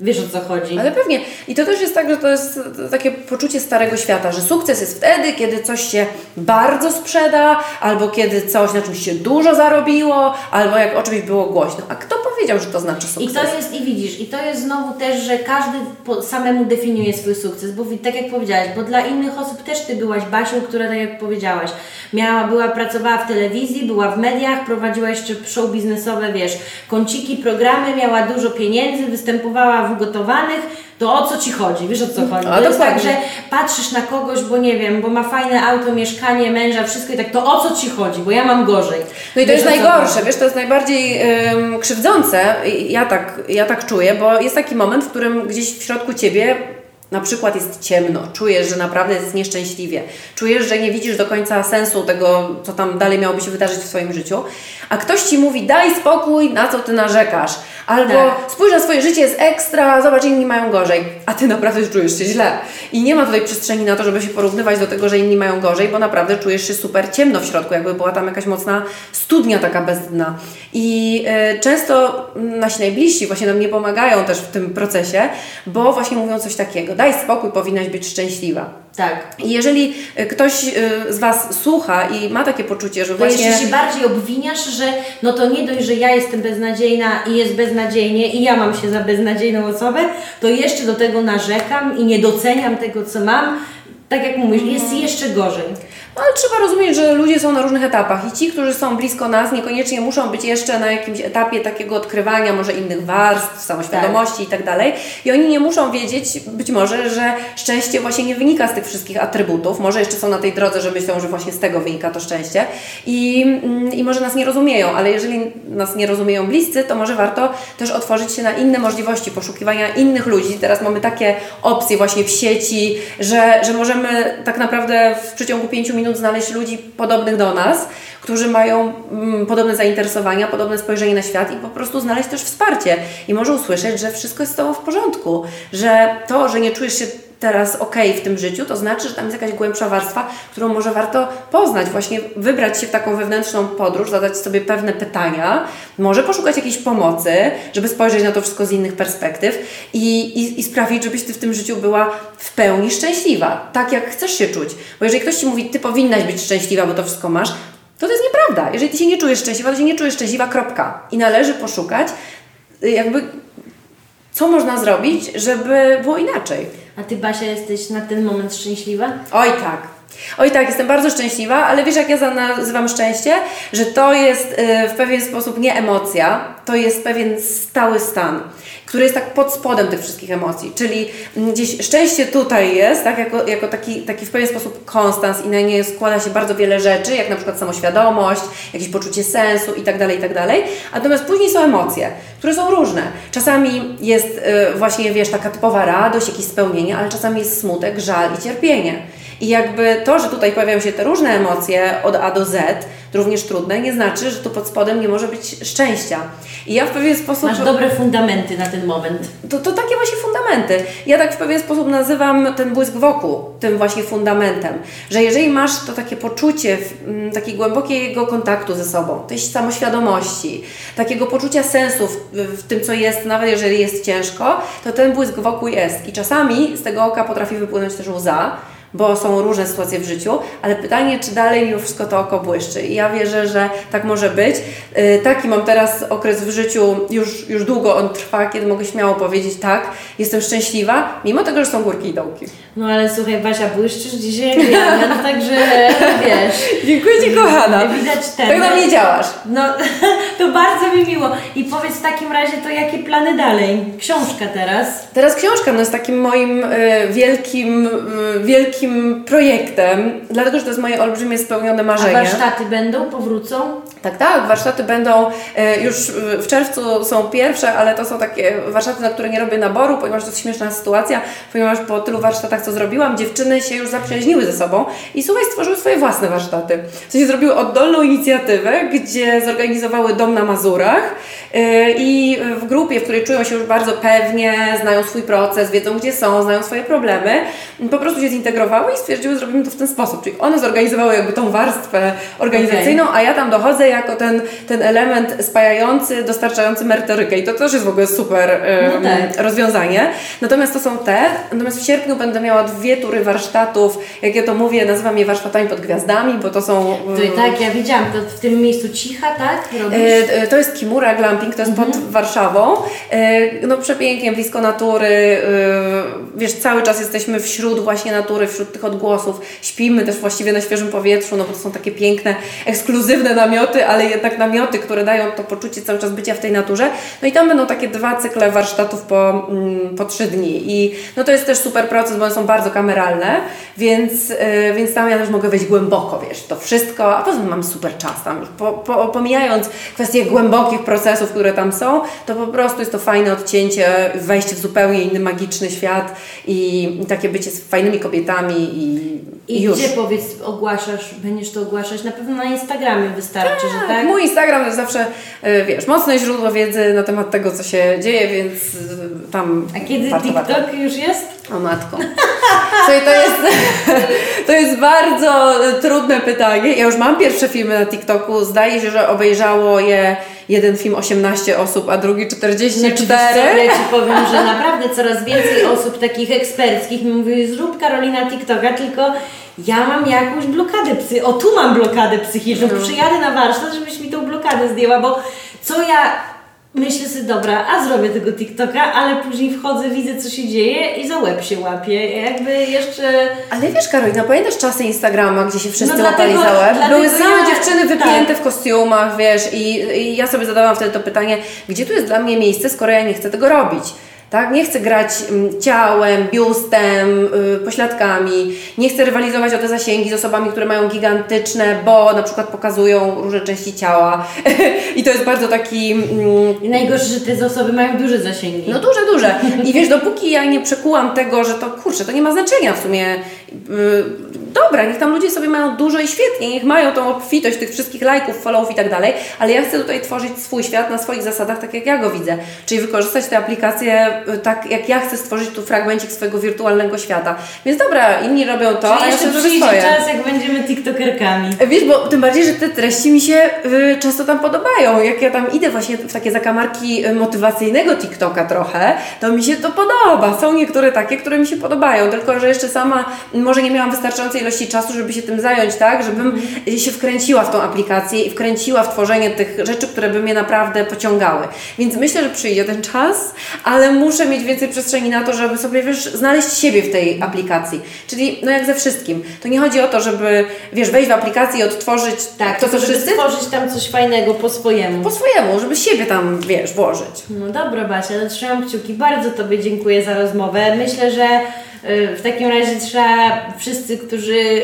Wiesz o co chodzi. Ale pewnie. I to też jest tak, że to jest takie poczucie starego świata, że sukces jest wtedy, kiedy coś się bardzo sprzeda, albo kiedy coś na czymś się dużo zarobiło, albo jak o czymś było głośno. A kto powiedział, że to znaczy sukces? I to jest, i widzisz, i to jest znowu też, że każdy po, samemu definiuje swój sukces, bo tak jak powiedziałaś, bo dla innych osób też Ty byłaś Basią, która tak jak powiedziałaś, miała, była, pracowała w telewizji, była w mediach, prowadziła jeszcze show biznesowe, wiesz, kąciki, programy, miała dużo pieniędzy, występowała w ugotowanych, to o co Ci chodzi? Wiesz o co chodzi? A, to jest tak, że patrzysz na kogoś, bo nie wiem, bo ma fajne auto, mieszkanie, męża, wszystko i tak, to o co Ci chodzi? Bo ja mam gorzej. No i to Wiesz, jest najgorsze, wiesz, to jest najbardziej krzywdzące, ja tak, ja tak czuję, bo jest taki moment, w którym gdzieś w środku Ciebie na przykład jest ciemno, czujesz, że naprawdę jest nieszczęśliwie, czujesz, że nie widzisz do końca sensu tego, co tam dalej miałoby się wydarzyć w swoim życiu, a ktoś ci mówi, daj spokój, na co ty narzekasz, albo Tak. spójrz na swoje życie, jest ekstra, zobacz, inni mają gorzej, a ty naprawdę czujesz się źle. I nie ma tutaj przestrzeni na to, żeby się porównywać do tego, że inni mają gorzej, bo naprawdę czujesz się super ciemno w środku, jakby była tam jakaś mocna studnia taka bez dna. I e, często nasi najbliżsi właśnie nam nie pomagają też w tym procesie, bo właśnie mówią coś takiego, daj spokój, powinnaś być szczęśliwa. Tak. I jeżeli e, ktoś e, z Was słucha i ma takie poczucie, że To właśnie... jeszcze się bardziej obwiniasz, że no to nie dość, że ja jestem beznadziejna i jest beznadziejnie i ja mam się za beznadziejną osobę, to jeszcze do tego narzekam i nie doceniam tego, co mam. Tak jak mówisz, jest jeszcze gorzej. Ale trzeba rozumieć, że ludzie są na różnych etapach i ci, którzy są blisko nas, niekoniecznie muszą być jeszcze na jakimś etapie takiego odkrywania może innych warstw, samoświadomości i tak dalej. I oni nie muszą wiedzieć być może, że szczęście właśnie nie wynika z tych wszystkich atrybutów. Może jeszcze są na tej drodze, że myślą, że właśnie z tego wynika to szczęście i, mm, i może nas nie rozumieją, ale jeżeli nas nie rozumieją bliscy, to może warto też otworzyć się na inne możliwości poszukiwania innych ludzi. Teraz mamy takie opcje właśnie w sieci, że, że możemy tak naprawdę w przeciągu pięciu minut znaleźć ludzi podobnych do nas, którzy mają mm, podobne zainteresowania, podobne spojrzenie na świat i po prostu znaleźć też wsparcie. I może usłyszeć, że wszystko jest z Tobą w porządku, że to, że nie czujesz się teraz ok w tym życiu, to znaczy, że tam jest jakaś głębsza warstwa, którą może warto poznać, właśnie wybrać się w taką wewnętrzną podróż, zadać sobie pewne pytania, może poszukać jakiejś pomocy, żeby spojrzeć na to wszystko z innych perspektyw i, i, i sprawić, żebyś Ty w tym życiu była w pełni szczęśliwa, tak jak chcesz się czuć. Bo jeżeli ktoś Ci mówi, Ty powinnaś być szczęśliwa, bo to wszystko masz, to to jest nieprawda. Jeżeli Ty się nie czujesz szczęśliwa, to się nie czujesz szczęśliwa, kropka. I należy poszukać jakby co można zrobić, żeby było inaczej. A Ty, Basia, jesteś na ten moment szczęśliwa? Oj tak. Oj tak, jestem bardzo szczęśliwa, ale wiesz jak ja nazywam szczęście? Że to jest y, w pewien sposób nie emocja, to jest pewien stały stan, który jest tak pod spodem tych wszystkich emocji, czyli mm, gdzieś szczęście tutaj jest, tak, jako, jako taki, taki w pewien sposób konstans i na nie składa się bardzo wiele rzeczy, jak na przykład samoświadomość, jakieś poczucie sensu i tak dalej, i tak. Natomiast później są emocje, które są różne. Czasami jest y, właśnie, wiesz, taka typowa radość, jakieś spełnienie, ale czasami jest smutek, żal i cierpienie. I jakby to, że tutaj pojawiają się te różne emocje od A do Z, również trudne, nie znaczy, że tu pod spodem nie może być szczęścia. I ja w pewien sposób... Masz dobre fundamenty na ten moment. To, to takie właśnie fundamenty. Ja tak w pewien sposób nazywam ten błysk wokół tym właśnie fundamentem, że jeżeli masz to takie poczucie mm, takiego głębokiego kontaktu ze sobą, tej samoświadomości, takiego poczucia sensu w, w tym, co jest, nawet jeżeli jest ciężko, to ten błysk wokół jest. I czasami z tego oka potrafi wypłynąć też łza, bo są różne sytuacje w życiu, ale pytanie, czy dalej mimo wszystko to oko błyszczy. I ja wierzę, że tak może być. Yy, Taki mam teraz okres w życiu, już, już długo on trwa, kiedy mogę śmiało powiedzieć tak, jestem szczęśliwa, mimo tego, że są górki i dołki. No ale słuchaj, Basia, błyszczysz dzisiaj jak ja, no także wiesz. Dziękuję Ci, kochana. Widać ten. Tak na mnie działasz. No, to bardzo mi miło. I powiedz w takim razie, to jakie plany dalej? Książka teraz. Teraz książka no, jest takim moim y, wielkim, y, wielkim projektem, dlatego że to jest moje olbrzymie spełnione A marzenie. warsztaty będą, powrócą? Tak, tak, warsztaty będą e, już w czerwcu są pierwsze, ale to są takie warsztaty, na które nie robię naboru, ponieważ to jest śmieszna sytuacja, ponieważ po tylu warsztatach, co zrobiłam, dziewczyny się już zaprzyjaźniły ze sobą i słuchaj, stworzyły swoje własne warsztaty. W sensie zrobiły oddolną inicjatywę, gdzie zorganizowały dom na Mazurach e, i w grupie, w której czują się już bardzo pewnie, znają swój proces, wiedzą gdzie są, znają swoje problemy, po prostu się zintegrowały i stwierdziły, zrobimy to w ten sposób. Czyli one zorganizowały jakby tą warstwę organizacyjną, a ja tam dochodzę jako ten, ten element spajający, dostarczający merytorykę i to też jest w ogóle super em, No tak. rozwiązanie. Natomiast to są te, natomiast w sierpniu będę miała dwie tury warsztatów, jak ja to mówię, nazywam je warsztatami pod gwiazdami, bo to są... To i tak, ja widziałam, to w tym miejscu cicha, tak? Robisz? E, e, To jest Kimura Glamping, to jest pod Warszawą. E, No przepięknie, blisko natury. Wiesz, cały czas jesteśmy wśród właśnie natury, wśród tych odgłosów. Śpimy też właściwie na świeżym powietrzu, no bo to są takie piękne, ekskluzywne namioty, ale jednak namioty, które dają to poczucie cały czas bycia w tej naturze. No i tam będą takie dwa cykle warsztatów po, mm, po trzy dni. I no to jest też super proces, bo one są bardzo kameralne, więc, yy, więc tam ja też mogę wejść głęboko, wiesz, to wszystko, a poza tym mam super czas tam, po, po, pomijając kwestie głębokich procesów, które tam są, to po prostu jest to fajne odcięcie, wejście w zupełnie inny magiczny świat i takie bycie z fajnymi kobietami i, I, i już. gdzie powiedz, ogłaszasz, będziesz to ogłaszać? Na pewno na Instagramie wystarczy, że tak? Mój Instagram to jest zawsze, y, wiesz, mocne źródło wiedzy na temat tego, co się dzieje, więc y, tam A kiedy warto, TikTok warto. już jest? O matko. Słuchaj, to jest, to jest bardzo trudne pytanie. Ja już mam pierwsze filmy na TikToku. Zdaje się, że obejrzało je jeden film 18 osób, a drugi 44. Znaczy, Ja Ci powiem, że naprawdę coraz więcej osób takich eksperckich mi mówi, zrób Karolina TikToka, tylko ja mam jakąś blokadę psy. O, tu mam blokadę psychiczną. No. Przyjadę na warsztat, żebyś mi tą blokadę zdjęła, bo co ja myślę sobie, dobra, a zrobię tego TikToka, ale później wchodzę, widzę co się dzieje i za łeb się łapię. Jakby jeszcze... Ale wiesz Karolina, pamiętasz czasy Instagrama, gdzie się wszyscy No łapali dlatego- za łeb? Były same ja- dziewczyny wypięte tak. w kostiumach, wiesz, i, i ja sobie zadawałam wtedy to pytanie, gdzie tu jest dla mnie miejsce, skoro ja nie chcę tego robić? Tak? Nie chcę grać mm, ciałem, biustem, yy, pośladkami, nie chcę rywalizować o te zasięgi z osobami, które mają gigantyczne, bo na przykład pokazują różne części ciała. I to jest bardzo taki mm, I najgorsze, że te osoby mają duże zasięgi. no duże, duże. I wiesz, dopóki ja nie przekułam tego, że to kurczę, to nie ma znaczenia w sumie. Dobra, niech tam ludzie sobie mają dużo i świetnie, niech mają tą obfitość tych wszystkich lajków, followów i tak dalej, ale ja chcę tutaj tworzyć swój świat na swoich zasadach, tak jak ja go widzę. Czyli wykorzystać te aplikacje y, tak, jak ja chcę stworzyć tu fragmencik swojego wirtualnego świata. Więc dobra, inni robią to, Czyli a ja zrobię przyjdzie swoje. czas, jak będziemy TikTokerkami. Wiesz, bo tym bardziej, że te treści mi się y, często tam podobają. Jak ja tam idę właśnie w takie zakamarki y, motywacyjnego TikToka trochę, to mi się to podoba. Są niektóre takie, które mi się podobają, tylko że jeszcze sama może nie miałam wystarczającej ilości czasu, żeby się tym zająć, tak? Żebym się wkręciła w tą aplikację i wkręciła w tworzenie tych rzeczy, które by mnie naprawdę pociągały. Więc myślę, że przyjdzie ten czas, ale muszę mieć więcej przestrzeni na to, żeby sobie, wiesz, znaleźć siebie w tej aplikacji. Czyli, no jak ze wszystkim. To nie chodzi o to, żeby, wiesz, wejść w aplikację i odtworzyć Tak, to, co żeby wszyscy, stworzyć tam coś fajnego po swojemu. po swojemu, żeby siebie tam, wiesz, włożyć. No dobra Basia, no trzymam kciuki. Bardzo Tobie dziękuję za rozmowę. Myślę, że w takim razie trzeba wszyscy, którzy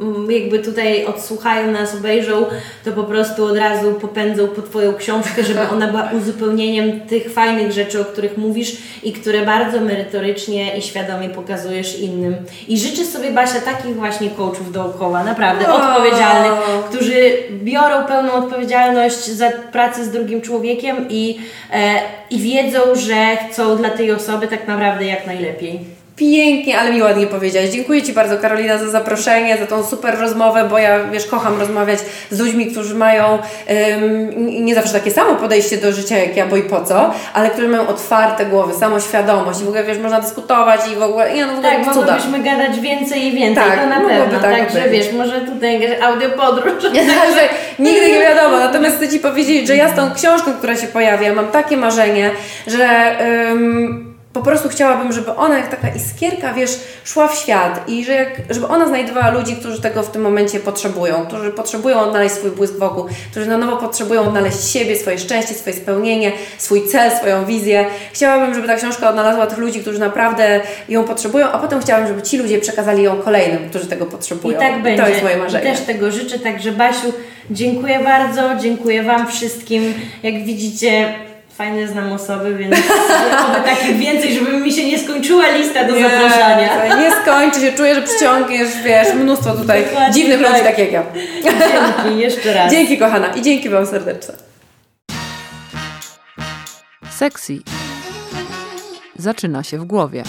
mm, jakby tutaj odsłuchają nas, obejrzą, to po prostu od razu popędzą po Twoją książkę, żeby ona była uzupełnieniem tych fajnych rzeczy, o których mówisz i które bardzo merytorycznie i świadomie pokazujesz innym. I życzę sobie, Basia, takich właśnie coachów dookoła, naprawdę, odpowiedzialnych, którzy biorą pełną odpowiedzialność za pracę z drugim człowiekiem i, e, i wiedzą, że chcą dla tej osoby tak naprawdę jak najlepiej. Pięknie, ale mi ładnie powiedziałaś. Dziękuję Ci bardzo Karolina za zaproszenie, za tą super rozmowę, bo ja, wiesz, kocham rozmawiać z ludźmi, którzy mają ym, nie zawsze takie samo podejście do życia jak ja, bo i po co, ale którzy mają otwarte głowy, samoświadomość i w ogóle, wiesz, można dyskutować i w ogóle, nie no, w ogóle Tak, cuda. mogłybyśmy gadać więcej i więcej, Tak, to na pewno. tak Także być. wiesz, może tutaj jakaś audiopodróż. że nigdy nie wiadomo. Natomiast chcę Ci powiedzieć, że ja z tą książką, która się pojawia, mam takie marzenie, że ym, po prostu chciałabym, żeby ona jak taka iskierka, wiesz, szła w świat i że jak, żeby ona znajdowała ludzi, którzy tego w tym momencie potrzebują, którzy potrzebują odnaleźć swój błysk wokół, którzy na nowo potrzebują odnaleźć siebie, swoje szczęście, swoje spełnienie, swój cel, swoją wizję. Chciałabym, żeby ta książka odnalazła tych ludzi, którzy naprawdę ją potrzebują, a potem chciałabym, żeby ci ludzie przekazali ją kolejnym, którzy tego I potrzebują. tak będzie. To jest moje I marzenie. też tego życzę, także Basiu, dziękuję bardzo, dziękuję Wam wszystkim. Jak widzicie, fajne znam osoby, więc oby takich więcej, żeby mi się nie skończyła lista do zapraszania. słuchaj, Nie skończy się, czuję, że przyciągniesz, wiesz, mnóstwo tutaj Dokładnie dziwnych tak. ludzi, tak jak ja. Dzięki, jeszcze raz. Dzięki kochana i dzięki Wam serdecznie. Sexy zaczyna się w głowie.